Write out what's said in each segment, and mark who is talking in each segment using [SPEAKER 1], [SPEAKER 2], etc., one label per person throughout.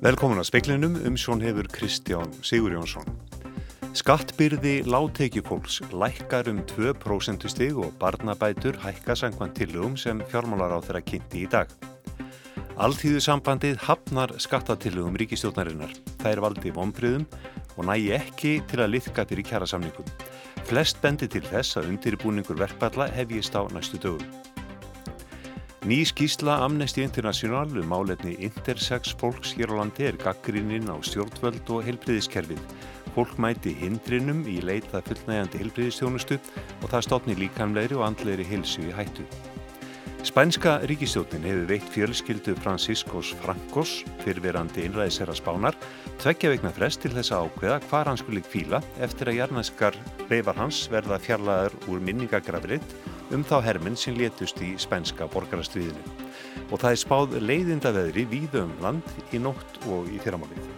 [SPEAKER 1] Velkomin að speiklinum um sjón hefur Kristján Sigur Jónsson. Skattbyrði láttekjufólks lækkar um 2% stig og barnabætur hækka sangvann tillögum sem fjármálar á þeirra kynnti í dag. Alltíðu sambandið hafnar skattatillögum ríkistjóknarinnar. Það er valdið vonbriðum og nægi ekki til að liðka fyrir kjara samningum. Flest bendi til þess að undirbúningur verkballa hefjist á næstu dögum. Ný skísla Amnesty International um álefni intersex fólks hér á landi er gaggrinninn á stjórnvöld og helbriðiskerfið. Fólk mæti hindrinum í leitað fullnægandi helbriðistjónustu og það stofni líkamleiri og andleiri hilsu í hættu. Spænska ríkistjótin hefur veitt fjölskyldu Franciscos Francos, fyrverandi innræðisera spánar, tveggja veikna frest til þess að ákveða hvar hans skulle kvíla eftir að jarnæskar leifar hans verða fjarlæðar úr minningagrafrið um þá herminn sem létust í spænska borgarastriðinu. Og það er spáð leiðinda veðri víðum land í nótt og í fyrramálið.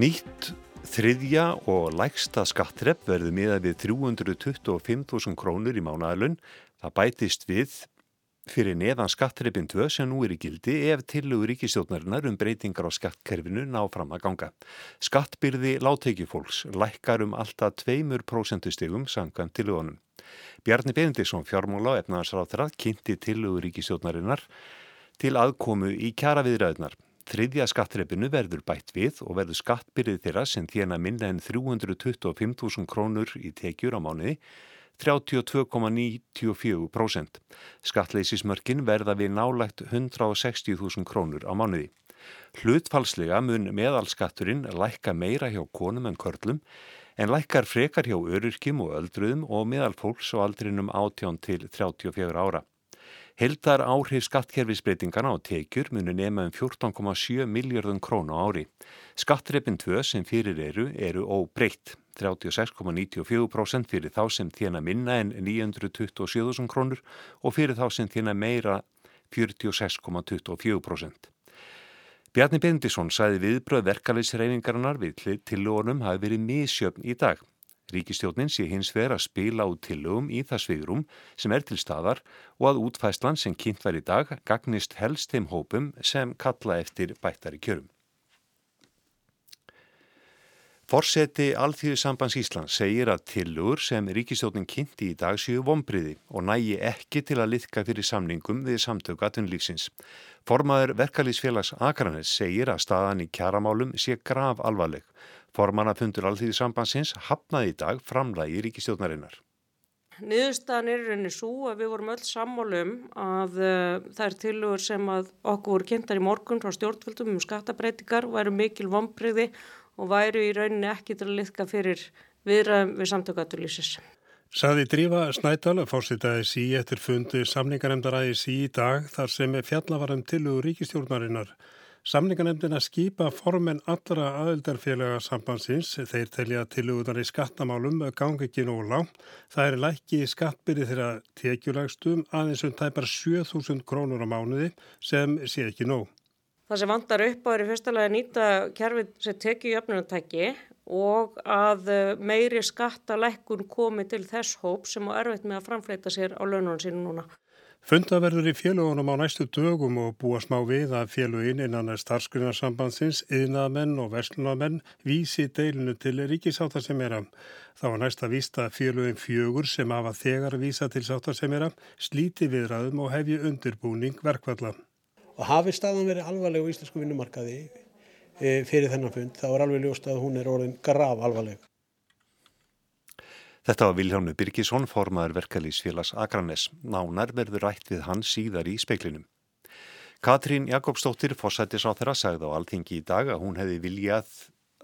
[SPEAKER 1] Nýtt þriðja og lægsta skattrepp verður miða við 325.000 krónur í mánagalun. Það bætist við fyrir neðan skattreipin 2 sem nú er í gildi ef tillögur ríkistjóðnarinnar um breytingar á skattkerfinu ná fram að ganga. Skattbyrði látteikifólks lækkar um alltaf 2% stegum samkvæmt tillögunum. Bjarni Benediktsson fjármóla og efnaðarsráþrað kynnti tillögur ríkistjóðnarinnar til aðkomu í kjara viðræðunar. Þriðja skattreipinu verður bætt við og verður skattbyrðið þeirra sem þjena minna en 325.000 krónur í tekjur á mánuði 32,94%. Skattleysismörkin verða við nálægt 160.000 krónur á mánuði. Hlutfalslega mun meðalskatturinn lækka meira hjá konum en körlum en lækkar frekar hjá öryrkjum og öldruðum og meðalfólks á aldrinum 18 til 34 ára. Heldar áhrif skattkerfisbreytingana á tekjur munu nema um 14,7 miljardun krónu á ári. Skattreppin 2 sem fyrir eru eru óbreytt. 36,94% fyrir þá sem þjena minna en 927.000 krónur og fyrir þá sem þjena meira 46,24%. Bjarni Bendisson sæði viðbröð verkefælisreifingarinnar við tillónum hafi verið misjöfn í dag. Ríkistjónin sé hins vegar að spila út tillögum í það svigrum sem er til staðar og að útfæslan sem kynnt var í dag gagnist helst þeim hópum sem kalla eftir bættari kjörum. Forseti Alþjóðsambands Íslands segir að tillögur sem ríkistjónin kynnti í dag séu vonbriði og nægi ekki til að liðka fyrir samningum við samtöku atvinnulífsins. Formaður verkalýsfélags Akranes segir að staðan í kjaramálum sé grav alvarleg. Formannafundur Alþjóðsambandsins hafnaði í dag framlægi ríkistjónarinnar.
[SPEAKER 2] Niðurstaðan er rauninni svo að við vorum öll sammálum að uh, það er tilögur sem að okkur kynntar í morgun frá stjórnvöldum um skattabreitingar og væru mikil vonbriði og væru í rauninni ekki til að liðka fyrir viðræðum við samtökuatulísis.
[SPEAKER 3] Saði Drífa Snædal að fórsitaði sí eftir fundi samningarnemdaræði sí í dag þar sem fjallavarum tilugur ríkistjórnarinnar. Samningarnemdina skipa formen allra aðeldarfélaga sambansins. Þeir telja tilugunar í skattamálum gangi ekki nóg langt. Það er lækki skattbyrði þeirra tekjulagstum aðeins um tæpar 7000 krónur á mánuði sem sé ekki nóg.
[SPEAKER 2] Það sem vandar upp á er í fyrsta lega að nýta kerfið sem tekið í öfnunatæki og að eh, meiri skattalækkun komi til þess hóp sem á erfitt með að framfleita sér á laununum sínum núna.
[SPEAKER 3] Funda verður í félagunum á næstu dögum og búa smá við að félagin innan starfsgrunarsambandsins, yðnaðamenn og verslunamenn vísi deilinu til ríkisáttasemjara. Þá er næsta vísta að félagin fjögur sem hafa þegar vísa til sáttasemjara slíti viðræðum og hefji undirbúning verkvalla
[SPEAKER 4] og hafi staðan verið alvarleg á íslensku vinnumarkaði e, fyrir þennan fund þá er alveg ljóst að hún er orðin grav alvarleg.
[SPEAKER 1] Þetta var Viljánu Birgisson, formaður verkalýsfélags Akranes. Nánar verður rætt við hann síðar í speiklinum. Katrín Jakobsdóttir, fórsættis á þeirra, sagði á alltingi í dag að hún hefði viljað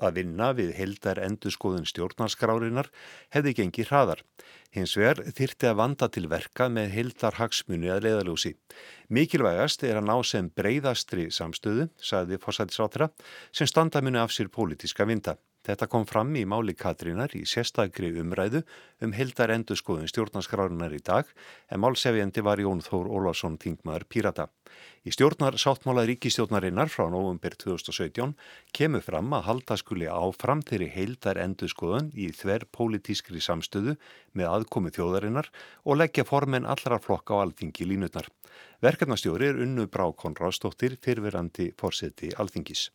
[SPEAKER 1] að vinna við heldar endurskoðun stjórnarskrárinar hefði gengið hraðar. Hins vegar þyrti að vanda til verka með heldar hagsmunni að leiðaljósi. Mikilvægast er að ná sem breyðastri samstöðu, sagði fórsættisráttara, sem standa muni af sér pólitíska vinda. Þetta kom fram í máli Katrínar í sérstakri umræðu um heldar endurskoðun stjórnarskrárunar í dag en málsefjandi var Jón Þór Ólarsson Þingmaður Pírata. Í stjórnar sáttmála ríkistjórnarinnar frá november 2017 kemur fram að halda skuli áfram þeirri heildar endurskoðun í þver pólitískri samstöðu með aðkomi þjóðarinnar og leggja formen allra flokka á alþingi línutnar. Verkefnastjóri er unnu Brá Konradsdóttir fyrverandi fórseti alþingis.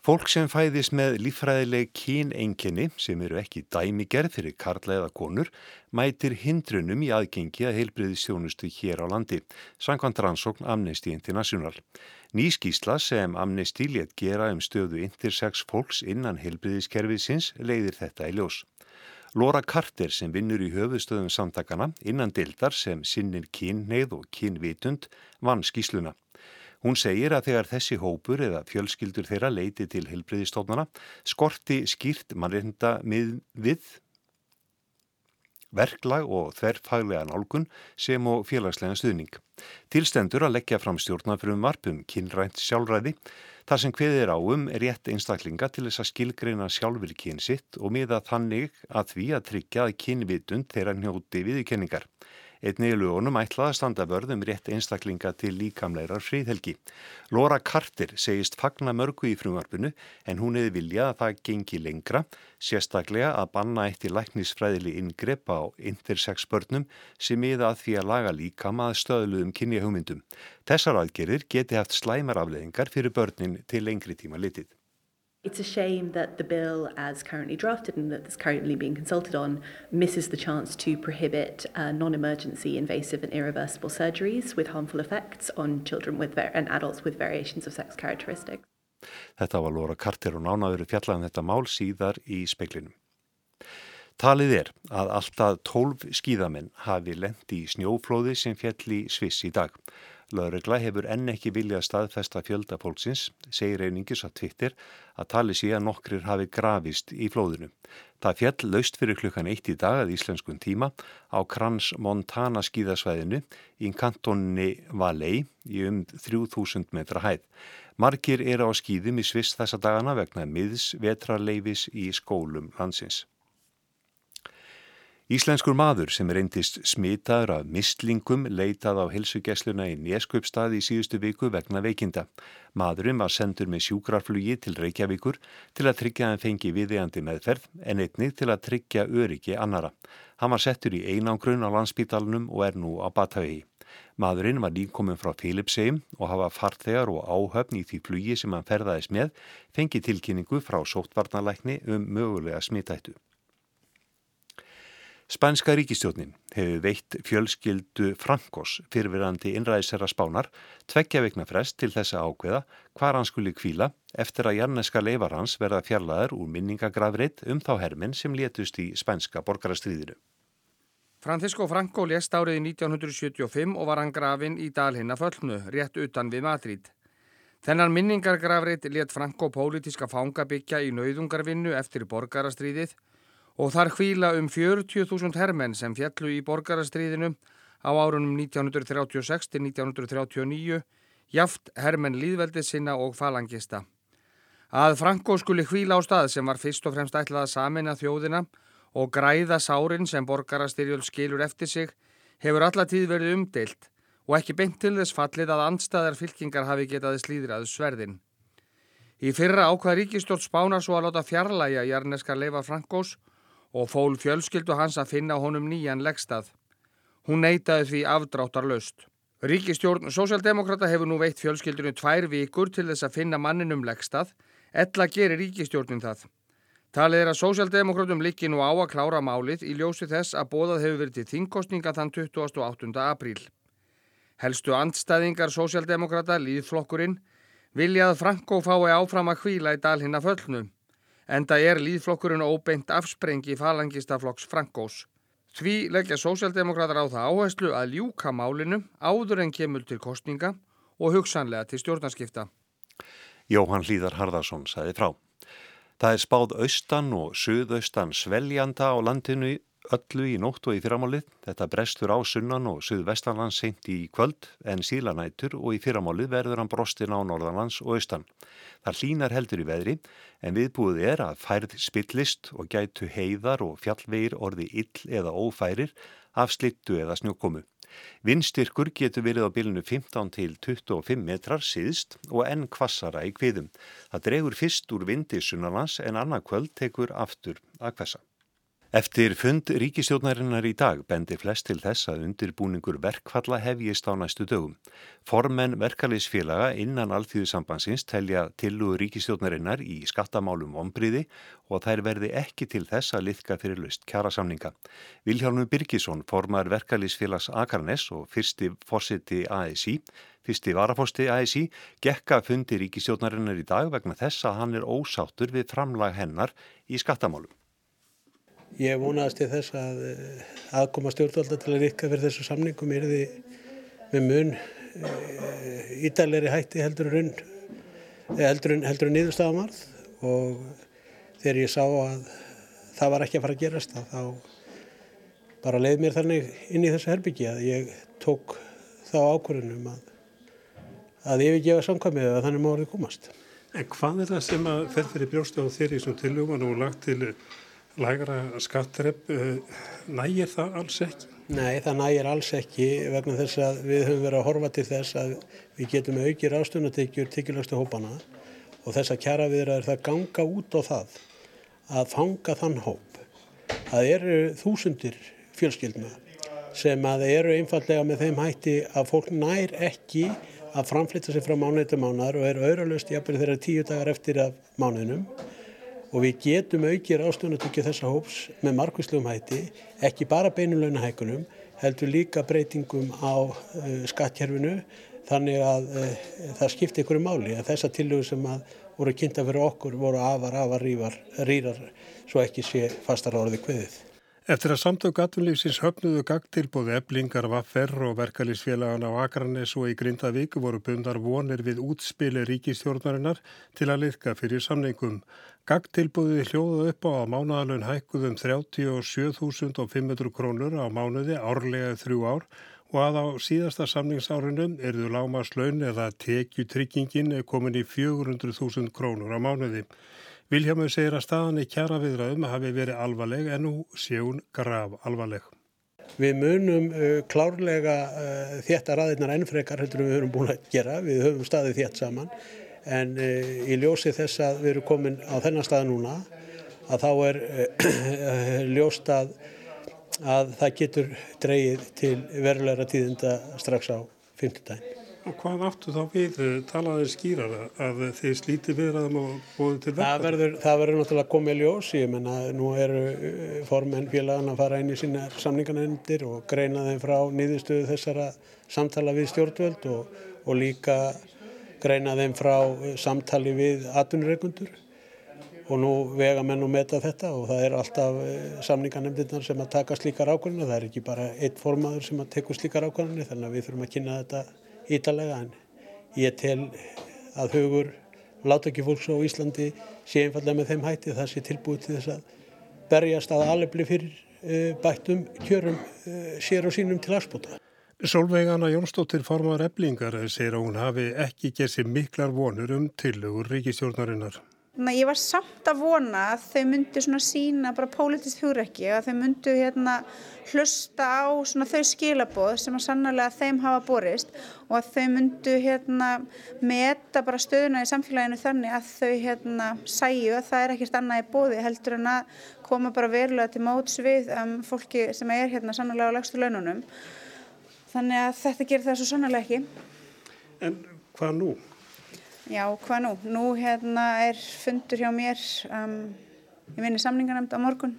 [SPEAKER 1] Fólk sem fæðis með lífræðileg kínenginni sem eru ekki dæmigerð fyrir karla eða konur mætir hindrunum í aðgengi að heilbriðistjónustu hér á landi, sangkvæmt rannsókn Amnesty International. Nýskísla sem Amnesty létt gera um stöðu intersex fólks innan heilbriðiskerfiðsins leiðir þetta í ljós. Laura Carter sem vinnur í höfustöðum samtakana innan dildar sem sinnir kynneið og kynvitund vann skísluna. Hún segir að þegar þessi hópur eða fjölskyldur þeirra leiti til helbriðistofnana skorti skýrt mannreynda við verklag og þverfaglega nálgun sem og félagslega stuðning. Tilstendur að leggja fram stjórnafrum varpum kynrænt sjálfræði þar sem áum er rétt einstaklinga til þess að skilgreina sjálfur kyn sitt og miða þannig að því að tryggja að kynvitund þeirra njóti viðkenningar. Einnig í lögunum ætlaði að standa vörðum rétt einstaklinga til líkamleirar fríðhelgi. Laura Carter segist fagna mörgu í frumvarpinu en hún hefði viljað að það gengi lengra, sérstaklega að banna eitt í læknisfræðili ingrepp á intersex börnum sem miða að því að laga líkama að stöðluðum kynjahugmyndum. Þessar aðgerir geti haft slæmar afleðingar fyrir börnin til lengri tíma litið.
[SPEAKER 5] It's a shame that the bill, as currently drafted and that's currently being consulted on, misses the chance to prohibit uh, non emergency invasive and irreversible surgeries with harmful effects on children with and adults with variations of sex characteristics.
[SPEAKER 1] Þetta var Laura Carter og nánaður fjallaðan þetta mál síðar í speiklinum. Talið er að alltaf tólf skíðamenn hafi lendi í snjóflóði sem fjall í Sviss í dag. Laurugla hefur enn ekki viljað staðfesta fjöldapólksins, segir einingis að Twitter að tali sé að nokkrir hafi grafist í flóðinu. Það fjall laust fyrir klukkan eitt í dag að íslenskun tíma á Krans Montana skíðasvæðinu í kantónni Valei í um 3000 metra hæð. Margir eru á skíðum í Sviss þessa dagana vegna miðs vetrarleifis í skólum landsins. Íslenskur maður sem reyndist smitaður af mistlingum leitað á helsugessluna í Neskjöpstaði í síðustu viku vegna veikinda. Maðurinn var sendur með sjúkrarflugi til Reykjavíkur til að tryggja hann fengi viðeigandi meðferð en einnig til að tryggja öryggi annara. Hann var settur í einangrun á landsbítalunum og er nú á Bathavi. Maðurinn var nýkominn frá Philipsheim og hafa farþegar og áhöfn í því flugi sem hann ferðaðis með fengi tilkynningu frá sóttvarnalækni um mögulega smitættu. Spænska ríkistjónin hefur veitt fjölskyldu Frankos fyrirverandi innræðisera spánar tveggja veikna frest til þessa ákveða hvar hann skuli kvíla eftir að jarneska leifar hans verða fjallaður úr minningagrafreit um þá herminn sem létust í spænska borgarastriðinu.
[SPEAKER 6] Francisco Franco lést árið 1975 og var hann grafin í dalhinna föllnu, rétt utan við Madrid. Þennan minningargrafreit let Franco pólitiska fangabyggja í nauðungarvinnu eftir borgarastriðið og þar hvíla um 40.000 hermenn sem fjallu í borgarastriðinu á árunum 1936 til 1939, jaft hermenn líðveldi sinna og falangista. Að Franko skuli hvíla á stað sem var fyrst og fremst ætlað að samina þjóðina og græða sárin sem borgarastyrjöld skilur eftir sig hefur allatíð verið umdeilt og ekki beint til þess fallið að andstæðar fylkingar hafi getaði slíðraðu sverðin. Í fyrra ákvað ríkistjórn spána svo að láta fjarlæga jarneskar leifa Frankós og fól fjölskyldu hans að finna honum nýjan leggstað. Hún neytaði því afdráttar löst. Ríkistjórn Sósialdemokrata hefur nú veitt fjölskyldunum tvær vikur til þess að finna manninum leggstað, ella gerir ríkistjórnin það. Talið er að Sósialdemokratum likki nú á að klára málið í ljósi þess að bóðað hefur verið til þingkostninga þann 28. apríl. Helstu andstæðingar Sósialdemokrata, líðflokkurinn, vilja að Franko fái áfram að hvíla í dal hinn að föllnu. Enda er líðflokkurinn óbeint afsprengi falangistaflokks Frankós. Því leggja sósjaldemokrátar á það áherslu að ljúka málinu áður en kemur til kostninga og hugsanlega til stjórnarskipta.
[SPEAKER 1] Jóhann Hlíðar Harðarsson sagði frá. Það er spáð austan og suðaustan sveljanda á landinu öllu í nótt og í fyrramálið. Þetta brestur á sunnan og suðvestanlands seint í kvöld en sílanætur og í fyrramálið verður hann brostin á norðanlands og austan. Það hlínar heldur í veðri en viðbúið er að færð spillist og gætu heiðar og fjallveir orði ill eða ófærir af slittu eða snjókomu. Vindstyrkur getur verið á bilinu 15 til 25 metrar síðst og enn kvassara í kviðum. Það dregur fyrst úr vindi sunnalans en annarkvöld tekur aftur að kvessa. Eftir fund ríkistjónarinnar í dag bendi flest til þess að undirbúningur verkfalla hefjist á næstu dögum. Formenn verkefliðsfélaga innan alþjóðsambansins telja tilugur ríkistjónarinnar í skattamálum ombriði og þær verði ekki til þess að liðka fyrir lust kjara samninga. Vilhjálmur Birgisson, formar verkefliðsfélags Akarnes og fyrsti fórsiti ASI, fyrsti varafosti ASI, gekka fundi ríkistjónarinnar í dag vegna þess að hann er ósáttur við framlag hennar í skattamálum.
[SPEAKER 4] Ég vonaðist til þess að eh, aðkoma stjórnvalda til að rikka fyrir þessu samningum er því með mun eh, hætti heldur en eh, en nýðustafamarð og þegar ég sá að það var ekki að fara að gerast þá bara leið mér þannig inn í þessu herbyggi að ég tók þá ákvörðunum að að ég við gefa samkvæmið að þannig má orðið komast.
[SPEAKER 3] En hvað er það sem að fer fyrir brjóstu á þeirri sem tilugman og lagt til lægra skattrepp, eh, nægir það alls ekki?
[SPEAKER 4] Nei, það nægir alls ekki vegna þess að við höfum verið að horfa til þess að við getum aukið rástunatekjur tekjulegstu hópana og þess að kjara við er það ganga út á það að fanga þann hóp. Það eru þúsundir fjölskyldna sem að eru einfallega með þeim hætti að fólk nær ekki að framflytta sig frá mánuði til mánar og er auðvitaðlust jafnveg þeirra tíu dagar eftir af mánuðinum og við getum aukið ráðstöðunatökju þessa hóps með markvíslegum hætti, ekki bara beinulögnahækunum, heldur líka breytingum á uh, skattkerfinu þannig að uh, það skipti ykkur máli að þessa tillögur sem að voru kynnta fyrir okkur voru afar, afar, rývar, rýrar svo ekki sé fastar orði kveðið.
[SPEAKER 3] Eftir að samtök atvinnlýfsins höfnuðu gagtilbóði eblingar vaffer og verkalýsfélagan á Akranes og í Grindavík voru bundar vonir við útspili ríkistjórnarinnar til að liðka fyrir samningum. Gagtilbúðið hljóðu upp á að mánuðalun hækkuðum 37.500 krónur á mánuði árlega þrjú ár og að á síðasta samningsárunum erðu lámaslaun eða tekjutryggingin komin í 400.000 krónur á mánuði. Viljámið segir að staðan í kjara viðraðum hafi verið alvarleg en nú sé hún graf alvarleg.
[SPEAKER 4] Við munum uh, klárlega uh, þétta raðirnar ennfrekar heldur við höfum búin að gera. Við höfum staðið þétt saman en eh, í ljósi þess að við erum komin á þennan stað núna að þá er eh, ljóst að, að það getur dreyið til verulegra tíðinda strax á 50 daginn.
[SPEAKER 3] Og hvað áttu þá við, talaður skýrar að þið slíti viðraðum og bóðu til verða?
[SPEAKER 4] Það verður, það verður náttúrulega komið ljós, ég menna nú eru eh, formenn félagann að fara inn í sína samninganendir og greina þeim frá nýðustöðu þessara samtala við stjórnvöld og, og líka greina þeim frá eh, samtali við atvinnureikundur og nú vega menn og meta þetta og það er alltaf eh, samningarnemndirnar sem að taka slíkar ákvörðinu, það er ekki bara eitt formaður sem að teku slíkar ákvörðinu þannig að við þurfum að kynna þetta ítalega en ég tel að hugur látakifólks á Íslandi sé einfallega með þeim hætti það sé tilbúið til þess að berjast að alveg fyrir eh, bættum kjörum sér og sínum til aðspota.
[SPEAKER 3] Solveigana Jónsdóttir formar eblingar segir að hún hafi ekki gert sér miklar vonur um tillögur ríkistjórnarinnar.
[SPEAKER 7] Ég var samt að vona að þau myndu svona sína bara pólitist hugrekki að þau myndu hérna hlusta á svona þau skilaboð sem að sannlega þeim hafa borist og að þau myndu hérna meta bara stöðuna í samfélaginu þannig að þau hérna sæju að það er ekkert annað í bóði heldur en að koma bara verulega til móts við um, fólki sem er hérna sannlega á legstu laununum. Þannig að þetta gerir það svo sannlega ekki.
[SPEAKER 3] En hvað nú?
[SPEAKER 7] Já, hvað nú? Nú hérna er fundur hjá mér, um, ég vinni samningarnæmt á morgun,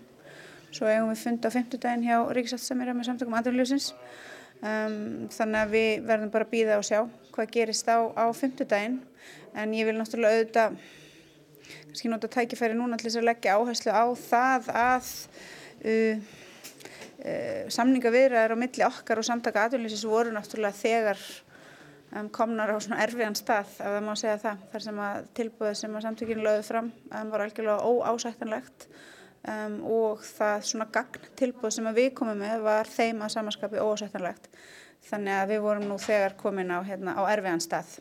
[SPEAKER 7] svo hefum við fund á fymtudaginn hjá Ríkisátsamira með samtökum aðurljósins. Um, þannig að við verðum bara að býða og sjá hvað gerist á, á fymtudaginn, en ég vil náttúrulega auðvitað, kannski nota tækifæri núna til þess að leggja áherslu á það að... Uh, samningavirðar á milli okkar og samtaka aðvölinsis voru náttúrulega þegar um, komnar á svona erfiðan stað ef það má segja það þar sem að tilbúið sem að samtökinu lögðu fram um, var algjörlega óásættanlegt um, og það svona gagn tilbúð sem við komum með var þeim að samanskapi ósættanlegt. Þannig að við vorum nú þegar komin á, hérna, á erfiðan stað.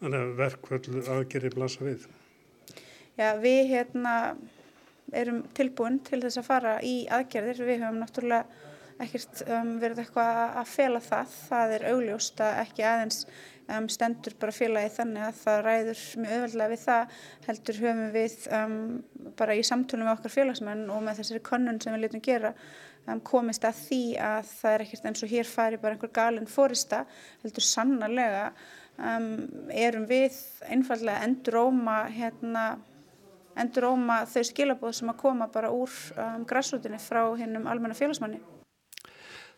[SPEAKER 3] Þannig að verkvöldu aðgerri blasa við?
[SPEAKER 7] Já, við hérna erum tilbúin til þess að fara í aðgerðir. Við höfum náttúrulega ekkert um, verið eitthvað að fela það. Það er augljóst að ekki aðeins um, stendur bara félagi þannig að það ræður mjög auðveldlega við það. Heldur höfum við um, bara í samtúlum með okkar félagsmenn og með þessari konnun sem við litum gera um, komist að því að það er ekkert eins og hér fari bara einhver galinn fórista. Heldur sannarlega um, erum við einfallega enduróma hérna enduróma þau skilabóð sem að koma bara úr um, græsrútinni frá hinnum almenna félagsmanni.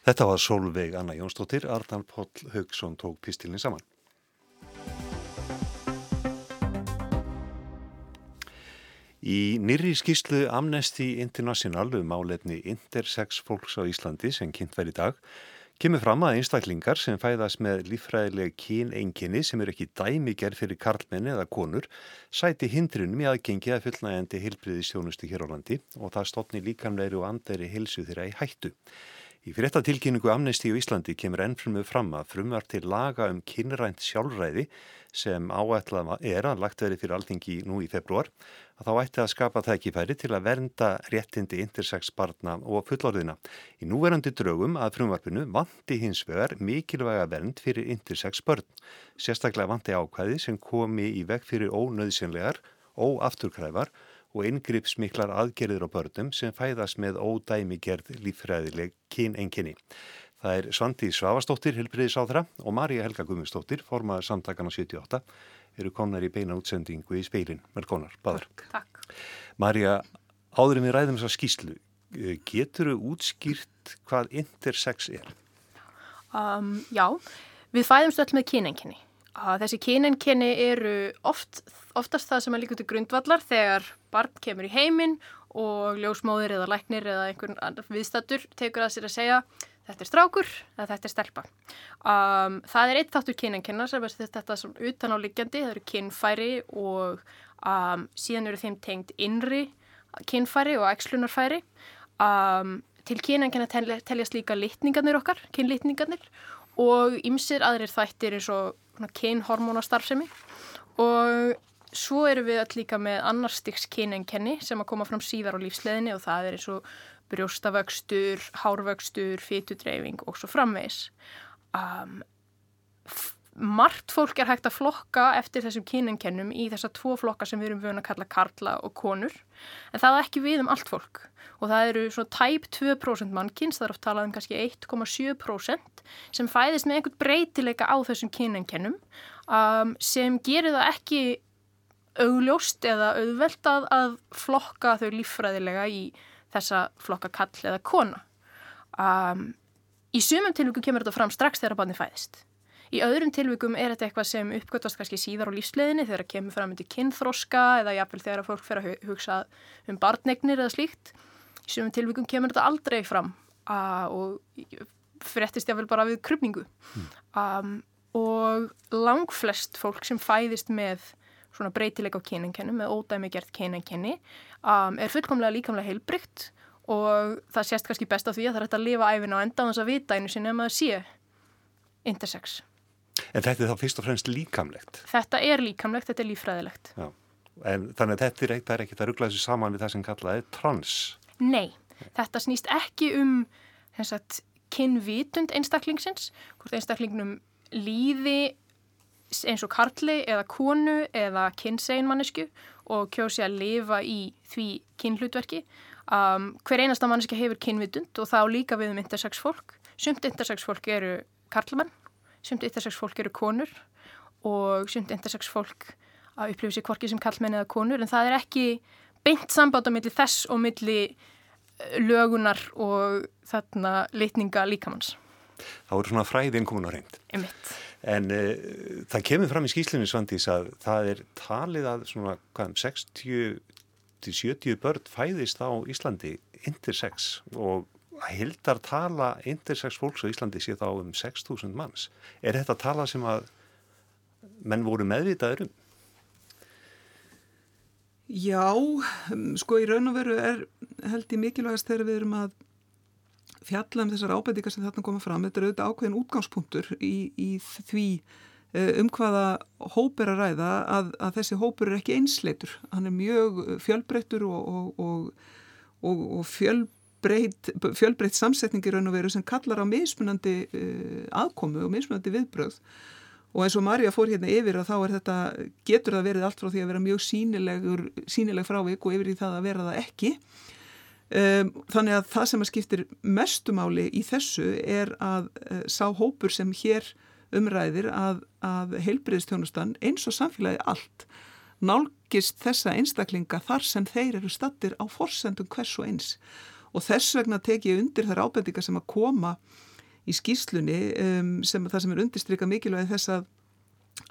[SPEAKER 1] Þetta var Solveig Anna Jónsdóttir, Ardan Póll Haugsson tók pistilni saman. Í nýri skýslu Amnesty International um álefni intersex fólks á Íslandi sem kynnt verið í dag kemur fram að einstaklingar sem fæðast með lífræðileg kynenginni sem er ekki dæmiger fyrir karlmenni eða konur sæti hindrunum í aðgengi að fullnægandi hilbriði stjónustu hér á landi og það stotni líkamleiri og andari hilsu þeirra í hættu. Í fréttatilkynningu Amnesty í Íslandi kemur ennfrumu fram að frumvar til laga um kynrænt sjálfræði sem áætlað er að lagt verið fyrir alþingi nú í februar að þá ætti að skapa tækifæri til að vernda réttindi intersex barna og fullorðina. Í núverandi draugum að frumvarpinu vanti hins vegar mikilvæga vernd fyrir intersex börn. Sérstaklega vanti ákvæði sem komi í veg fyrir ónöðsynlegar, óafturkræfar og yngrippsmiklar aðgerðir á börnum sem fæðast með ódæmi gerð lífræðileg kynenginni. Það er Svandi Svavastóttir, Hilbriðisáðra og Marja Helga Gummistóttir, formaður samtakana 78, eru konar í beina útsendingu í speilin. Velkonar, baður.
[SPEAKER 8] Takk.
[SPEAKER 1] Marja, áður en við ræðum þessa skýslu, eh, getur þú útskýrt hvað intersex er?
[SPEAKER 8] Um, já, við fæðumst öll með kynenginni. Þessi kynenginni eru oft, oftast það sem er líka til grundvallar þegar barn kemur í heiminn og ljósmóðir eða læknir eða einhvern annar viðstattur tekur að sér að segja þetta er strákur eða þetta er stelpa. Um, það er eitt þáttur kynenginna sem er þetta svona utan á liggjandi, það eru kynfæri og um, síðan eru þeim tengt innri kynfæri og ægslunarfæri. Um, til kynenginna teljast líka litningarnir okkar, kynlitningarnir og ymsir aðrir þættir eins og kynhormónastarfsemi og svo erum við allir líka með annar styggs kynenkenni sem að koma fram síðar á lífsleðinni og það er eins og brjóstavöxtur, hárvöxtur, fytudreifing og svo framvegs. Um, margt fólk er hægt að flokka eftir þessum kynenkennum í þessa tvo flokka sem við erum vöna að kalla karla og konur en það er ekki við um allt fólk og það eru svona tæp 2% mannkynns, það er oft talað um kannski 1,7% sem fæðist með einhvern breytileika á þessum kynenkennum um, sem gerir það ekki augljóst eða auðveldað að flokka þau líffræðilega í þessa flokka kall eða kona. Um, í sumum tilvíku kemur þetta fram strax þegar barni fæðist. Í öðrum tilvíkum er þetta eitthvað sem uppgötast kannski síðar á lífsleginni þegar það kemur fram undir kynþróska eða jáfnvel þegar fólk fer að hugsa um barnegnir eða slíkt. Í sumum tilvíkum kemur þetta aldrei fram og fréttist jáfnvel bara við krupningu. Um, og langflest fólk sem fæðist með svona breytileik á kyninkennum með ódæmi gert kyninkenni um, er fullkomlega líkamlega heilbrygt og það sést kannski best á því að það er hægt að lifa æfina á enda á þess að vita einu sinni að maður sé intersex.
[SPEAKER 1] En þetta er þá fyrst og fremst líkamlegt?
[SPEAKER 8] Þetta er líkamlegt, þetta er lífræðilegt.
[SPEAKER 1] Já, en þannig að þetta er ekkert, er ekkert að ruggla þessu saman við það sem kallaði trans?
[SPEAKER 8] Nei, þetta snýst ekki um kynvitund einstaklingsins, hvort einstaklingnum líði eins og karli eða konu eða kynseinmannisku og kjósi að lifa í því kynhlutverki. Um, hver einasta manneska hefur kynvitund og þá líka við um intersex fólk. Sumt intersex fólk eru karlmenn, sumt intersex fólk eru konur og sumt intersex fólk að upplifa sér hvorki sem karlmenn eða konur en það er ekki beint samband á milli þess og milli eh, lögunar og þarna litninga líkamanns.
[SPEAKER 1] Það voru svona fræðin komin á reynd.
[SPEAKER 8] Emitt.
[SPEAKER 1] En uh, það kemur fram í skýslunni Svandís að það er talið að svona hvað, 60-70 börn fæðist á Íslandi intersex og hildar tala intersex fólks á Íslandi sé þá um 6.000 manns. Er þetta tala sem að menn voru meðvitaður um?
[SPEAKER 9] Já, um, sko í raun og veru er held ég mikilvægast þegar við erum að fjalla um þessar ábæðingar sem þarna koma fram. Þetta er auðvitað ákveðin útgangspunktur í, í því eh, um hvaða hóp er að ræða að, að þessi hópur er ekki einsleitur. Hann er mjög fjölbreyttur og, og, og, og fjölbreytt, fjölbreytt samsetningi raun og veru sem kallar á mismunandi uh, aðkomu og mismunandi viðbröð og eins og Marja fór hérna yfir að þá er þetta, getur það verið allt frá því að vera mjög sínilegur, sínileg frávik og yfir í það að vera það ekki. Um, þannig að það sem að skiptir mestumáli í þessu er að uh, sá hópur sem hér umræðir að, að heilbriðstjónustan eins og samfélagi allt nálgist þessa einstaklinga þar sem þeir eru stattir á forsendum hvers og eins og þess vegna teki ég undir þær ábendingar sem að koma í skýrslunni um, sem það sem er undistrykka mikilvægi þess að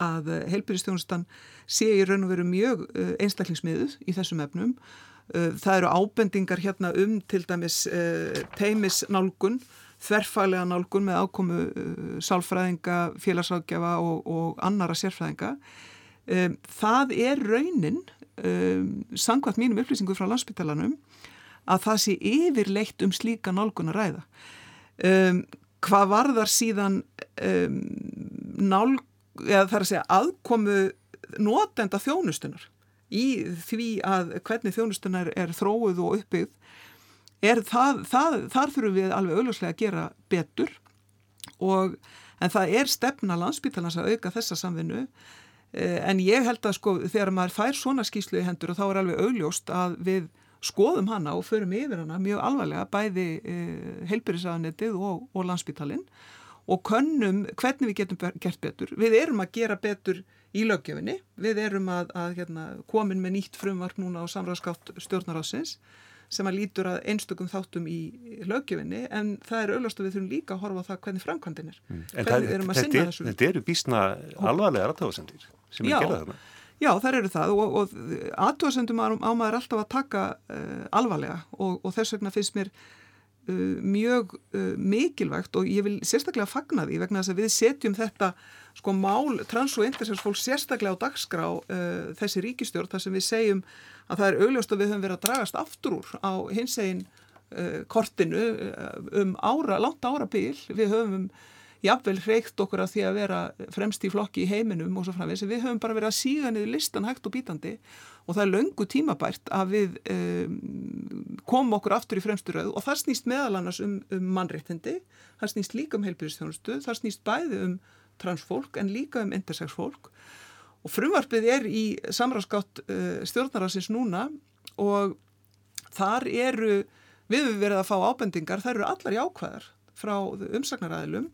[SPEAKER 9] að heilbyrjastjónustan sé í raun og veru mjög uh, einstaklingsmiðuð í þessum efnum. Uh, það eru ábendingar hérna um til dæmis uh, teimisnálgun, þverfælega nálgun með ákomu sálfræðinga, félagsákjafa og, og annara sérfræðinga. Um, það er raunin, um, sangvært mínum upplýsingu frá landsbytalanum, að það sé yfirleitt um slíka nálgun að ræða. Um, hvað varðar síðan um, nál, eða þar að segja aðkomu notenda þjónustunar í því að hvernig þjónustunar er þróið og uppbyggð er það, það, þar þurfum við alveg augljóslega að gera betur og en það er stefna landsbyttalans að auka þessa samvinnu eh, en ég held að sko þegar maður fær svona skýslu í hendur og þá er alveg augljóst að við skoðum hana og förum yfir hana mjög alvarlega bæði e, heilbyrðisaðanettið og, og landsbytalinn og könnum hvernig við getum gert betur. Við erum að gera betur í löggefinni, við erum að, að hérna, komin með nýtt frumvarp núna á samræðskátt stjórnarásins sem að lítur að einstökum þáttum í löggefinni en það er auðvast að við þurfum líka að horfa á það hvernig framkvæmdinn er. Mm.
[SPEAKER 1] Hvernig við erum að sinna þessu. Þetta eru bísna alvarlega rættafasendir sem er gerað þarna.
[SPEAKER 9] Já, þar eru það og, og aðtóðsendum á maður alltaf að taka uh, alvarlega og, og þess vegna finnst mér uh, mjög uh, mikilvægt og ég vil sérstaklega fagna því vegna þess að við setjum þetta sko mál trans- og intersexfólk sérstaklega á dagskrá þessi ríkistjórn þar sem við segjum að það er augljóst að við höfum verið að dragast aftur úr á hins egin kortinu um ára, langt ára bíl, við höfum jafnvel hreikt okkur að því að vera fremst í flokki í heiminum og svo framvegis. Við höfum bara verið að síga niður listan hægt og bítandi og það er löngu tímabært að við um, komum okkur aftur í fremstu rauð og það snýst meðal annars um, um mannreittindi, það snýst líka um heilbyrðistjónustu, það snýst bæði um transfólk en líka um intersexfólk og frumvarpið er í samráðskátt uh, stjórnarásins núna og þar eru við við verið að fá ábendingar, þar eru allar jákvæðar frá umsagnaræðilum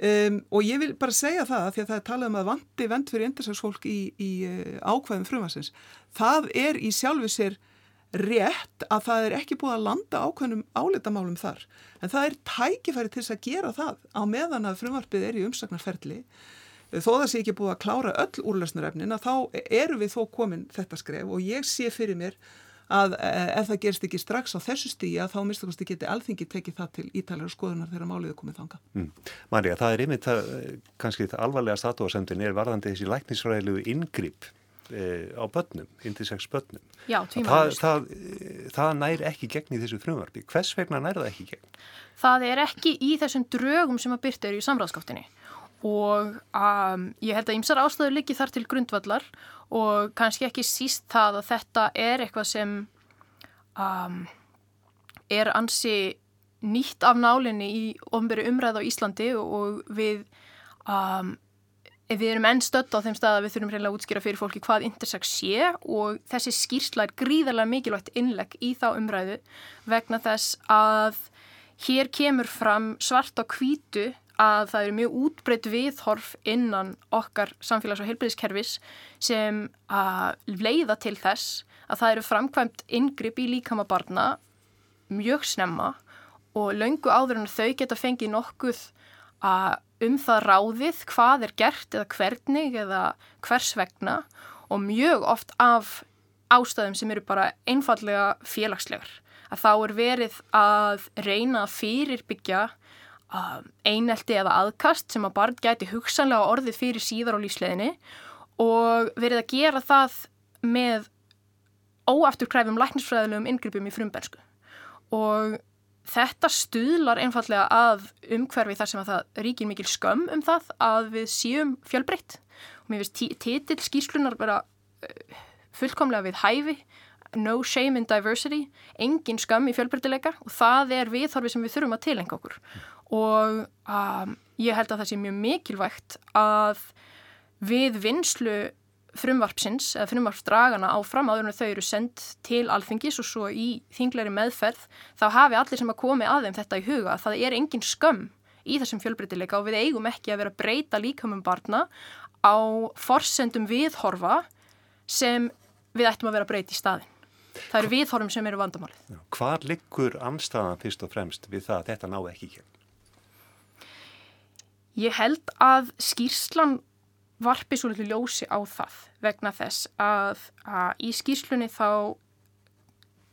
[SPEAKER 9] Um, og ég vil bara segja það að því að það er talað um að vandi vend fyrir interseksfólk í, í uh, ákvæðum frumansins. Það er í sjálfu sér rétt að það er ekki búið að landa ákvæðnum álitamálum þar. En það er tækifæri til þess að gera það á meðan að frumarpið er í umsagnarferli. Þó það sé ekki búið að klára öll úrlösnurefnin að þá eru við þó komin þetta skref og ég sé fyrir mér að eh, ef það gerst ekki strax á þessu stíja þá mistakosti geti alþingi tekið það til ítalara skoðunar þegar máliðu komið þanga. Mm.
[SPEAKER 1] Marja, það er einmitt það, kannski það alvarlega statóasendin er varðandi þessi læknisfræðilegu ingripp e, á börnum, intersex börnum.
[SPEAKER 8] Já,
[SPEAKER 1] það, það, það nær ekki gegn í þessu frumvarfi. Hvers vegna nær það ekki gegn?
[SPEAKER 8] Það er ekki í þessum drögum sem að byrta eru í samráðskáttinni og um, ég held að ymsar ástæður liggi þar til grundvallar og kannski ekki síst það að þetta er eitthvað sem um, er ansi nýtt af nálinni í ofnböru umræð á Íslandi og við um, við erum enn stödd á þeim stað að við þurfum reynilega að útskýra fyrir fólki hvað intersex sé og þessi skýrsla er gríðarlega mikilvægt innlegg í þá umræðu vegna þess að hér kemur fram svart á kvítu að það eru mjög útbreytt viðhorf innan okkar samfélags- og heilbreyðiskerfis sem að leiða til þess að það eru framkvæmt yngripp í líkama barna mjög snemma og löngu áður en þau geta fengið nokkuð um það ráðið hvað er gert eða hvernig eða hvers vegna og mjög oft af ástæðum sem eru bara einfallega félagslegar. Að þá er verið að reyna að fyrirbyggja einelti eða aðkast sem að barn gæti hugsanlega orðið fyrir síðar á lífsleginni og verið að gera það með óafturkræfum læknisfræðilegum inngripum í frumbensku og þetta stuðlar einfallega að umhverfi þar sem að það ríkir mikil skömm um það að við séum fjölbreytt. Og mér finnst títill skýrslunar bara uh, fullkomlega við hæfi. No shame in diversity. Engin skömm í fjölbreytileika og það er viðhorfi sem við þurfum að tilenga okkur og um, ég held að það sé mjög mikilvægt að við vinslu frumvarpsins eða frumvarpsdragana áfram áður en þau eru sendt til alþingis og svo í þingleiri meðferð þá hafi allir sem að komi að þeim þetta í huga það er engin skömm í þessum fjölbreytileika og við eigum ekki að vera að breyta líkamum barna á forsendum viðhorfa sem við ættum að vera að breyta í staðin. Það eru viðhorfum sem eru vandamálið.
[SPEAKER 1] Hvar liggur anstæðan fyrst og fremst við það að þetta ná ekki ekki?
[SPEAKER 8] Ég held að skýrslan varpi svo litlu ljósi á það vegna þess að, að í skýrslunni þá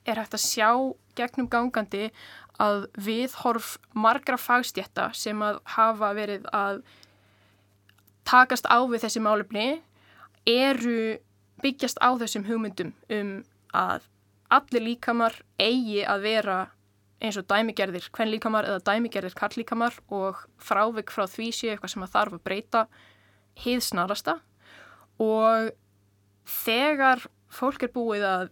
[SPEAKER 8] er hægt að sjá gegnum gangandi að viðhorf margra fagstjætta sem að hafa verið að takast á við þessi málefni eru byggjast á þessum hugmyndum um að allir líkamar eigi að vera eins og dæmigerðir hvern líkamar eða dæmigerðir kall líkamar og frávik frá því séu eitthvað sem að þarf að breyta hið snarasta. Og þegar fólk er búið að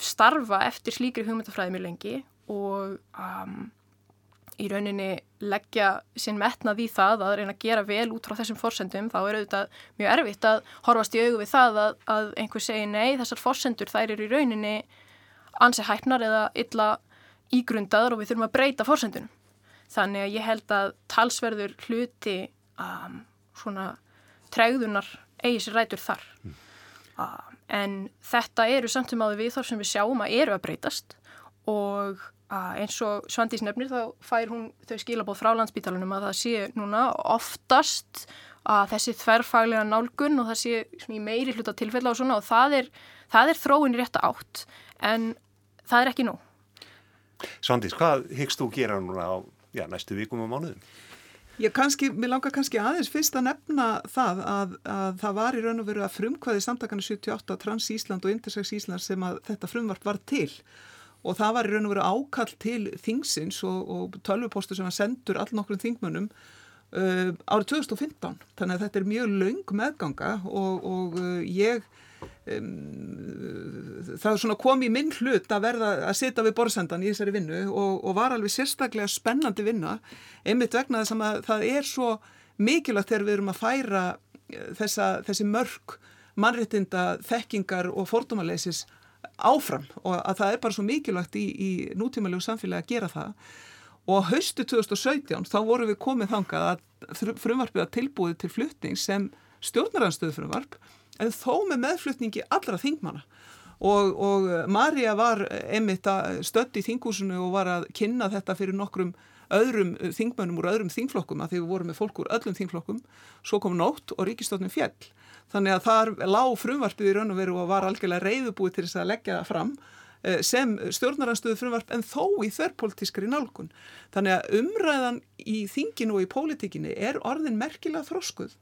[SPEAKER 8] starfa eftir slíkri hugmyndafræði mjög lengi og um, í rauninni leggja sinn metnað í það að reyna að gera vel út frá þessum fórsendum þá er auðvitað mjög erfitt að horfast í augu við það að, að einhver segi nei þessar fórsendur þær eru í rauninni ansi hæfnar eða illa ígrundaður og við þurfum að breyta fórsendunum. Þannig að ég held að talsverður hluti um, svona tregðunar eigi sér rætur þar. Mm. Uh, en þetta eru samt um áður við þar sem við sjáum að eru að breytast og uh, eins og Svandís nefnir þá fær hún þau skilabóð frá landsbítalunum að það sé núna oftast að þessi þverfaglega nálgun og það sé í meiri hluta tilfella og svona og það er, það er þróin í rétta átt en það er ekki nú.
[SPEAKER 1] Svandís, hvað hyggst þú gera núna á já, næstu vikum og mánuðum?
[SPEAKER 9] Ég kannski, mér langar kannski aðeins fyrst að nefna það að, að það var í raun og veru að frumkvæði samtakana 78 Trans Ísland og Intersex Ísland sem að þetta frumvart var til og það var í raun og veru ákall til þingsins og, og tölvupostu sem að sendur all nokkrum þingmönnum uh, árið 2015 þannig að þetta er mjög laung meðganga og, og uh, ég um, það svona kom í minn hlut að verða að sita við borðsendan í þessari vinnu og, og var alveg sérstaklega spennandi vinna einmitt vegna þess að það er svo mikilvægt þegar við erum að færa eh, þessa, þessi mörg mannréttinda, þekkingar og fordómaleysis áfram og að það er bara svo mikilvægt í, í nútímalegu samfélagi að gera það. Og haustu 2017 þá vorum við komið þangað að frumvarpið að tilbúið til flutning sem stjórnaranstöðu frumvarp en þó með meðflutningi allra þingmana og, og Marja var einmitt að stötti í þingúsinu og var að kynna þetta fyrir nokkrum öðrum þingmönnum úr öðrum þingflokkum að því við vorum með fólk úr öllum þingflokkum. Svo kom nótt og ríkistofnum fjell þannig að þar lág frumvarpið í raun og veru og var algjörlega reyðubúið til þess að leggja fram eh, sem stjórnaranstöðu frumvarp en þó í þörrpolítiskri nálgun. Þannig að umræðan í þinginu og í pólitíkinni er orðin merkilega þróskuð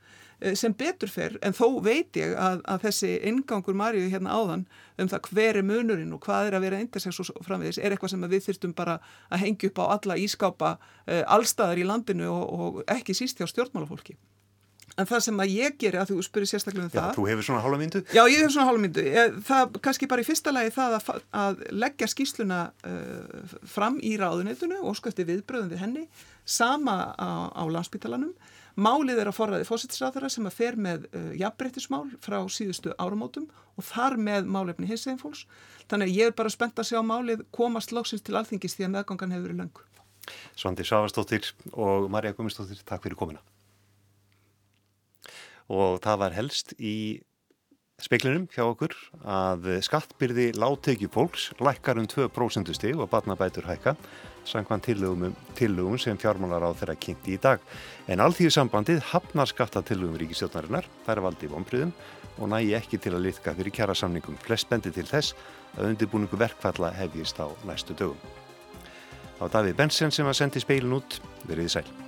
[SPEAKER 9] sem betur fer en þó veit ég að, að þessi ingangur Marju hérna áðan um það hver er munurinn og hvað er að vera intersex og framvegis er eitthvað sem við þurftum bara að hengja upp á alla ískápa uh, allstaðar í landinu og, og ekki síst hjá stjórnmálafólki. En það sem að ég geri að þú spyrir sérstaklega um Já, það.
[SPEAKER 1] Þú hefur svona hálfa myndu?
[SPEAKER 9] Já, ég hefur svona hálfa myndu. Það kannski bara í fyrsta lagi það að, að leggja skýsluna uh, fram í ráðunetunu og sko eftir viðbröðum við henni sama á, á landsbytalanum Málið er að forraði fósittisráðara sem að fer með uh, jafnbreytismál frá síðustu áramótum og þar með málefni hins einn fólks. Þannig að ég er bara spennt að sjá málið komast lóksins til alþingis því að meðgangan hefur verið löngu.
[SPEAKER 1] Svandi Sávarstóttir og Marja Gumistóttir, takk fyrir komina. Og það var helst í speiklinum hjá okkur að skattbyrði láttekju fólks lækkar um 2% stig og barnabætur hækka sangvann tillögum, tillögum sem fjármálar á þeirra kynnti í dag. En alltíðu sambandið hafnar skattatillögum ríkistjóðnarinnar, það er valdið vonbriðum og nægi ekki til að litka fyrir kjara samningum. Flest bendi til þess að undirbúningu verkfalla hefjist á næstu dögum. Á Davíð Bensen sem að sendi speilin út, veriði sæl.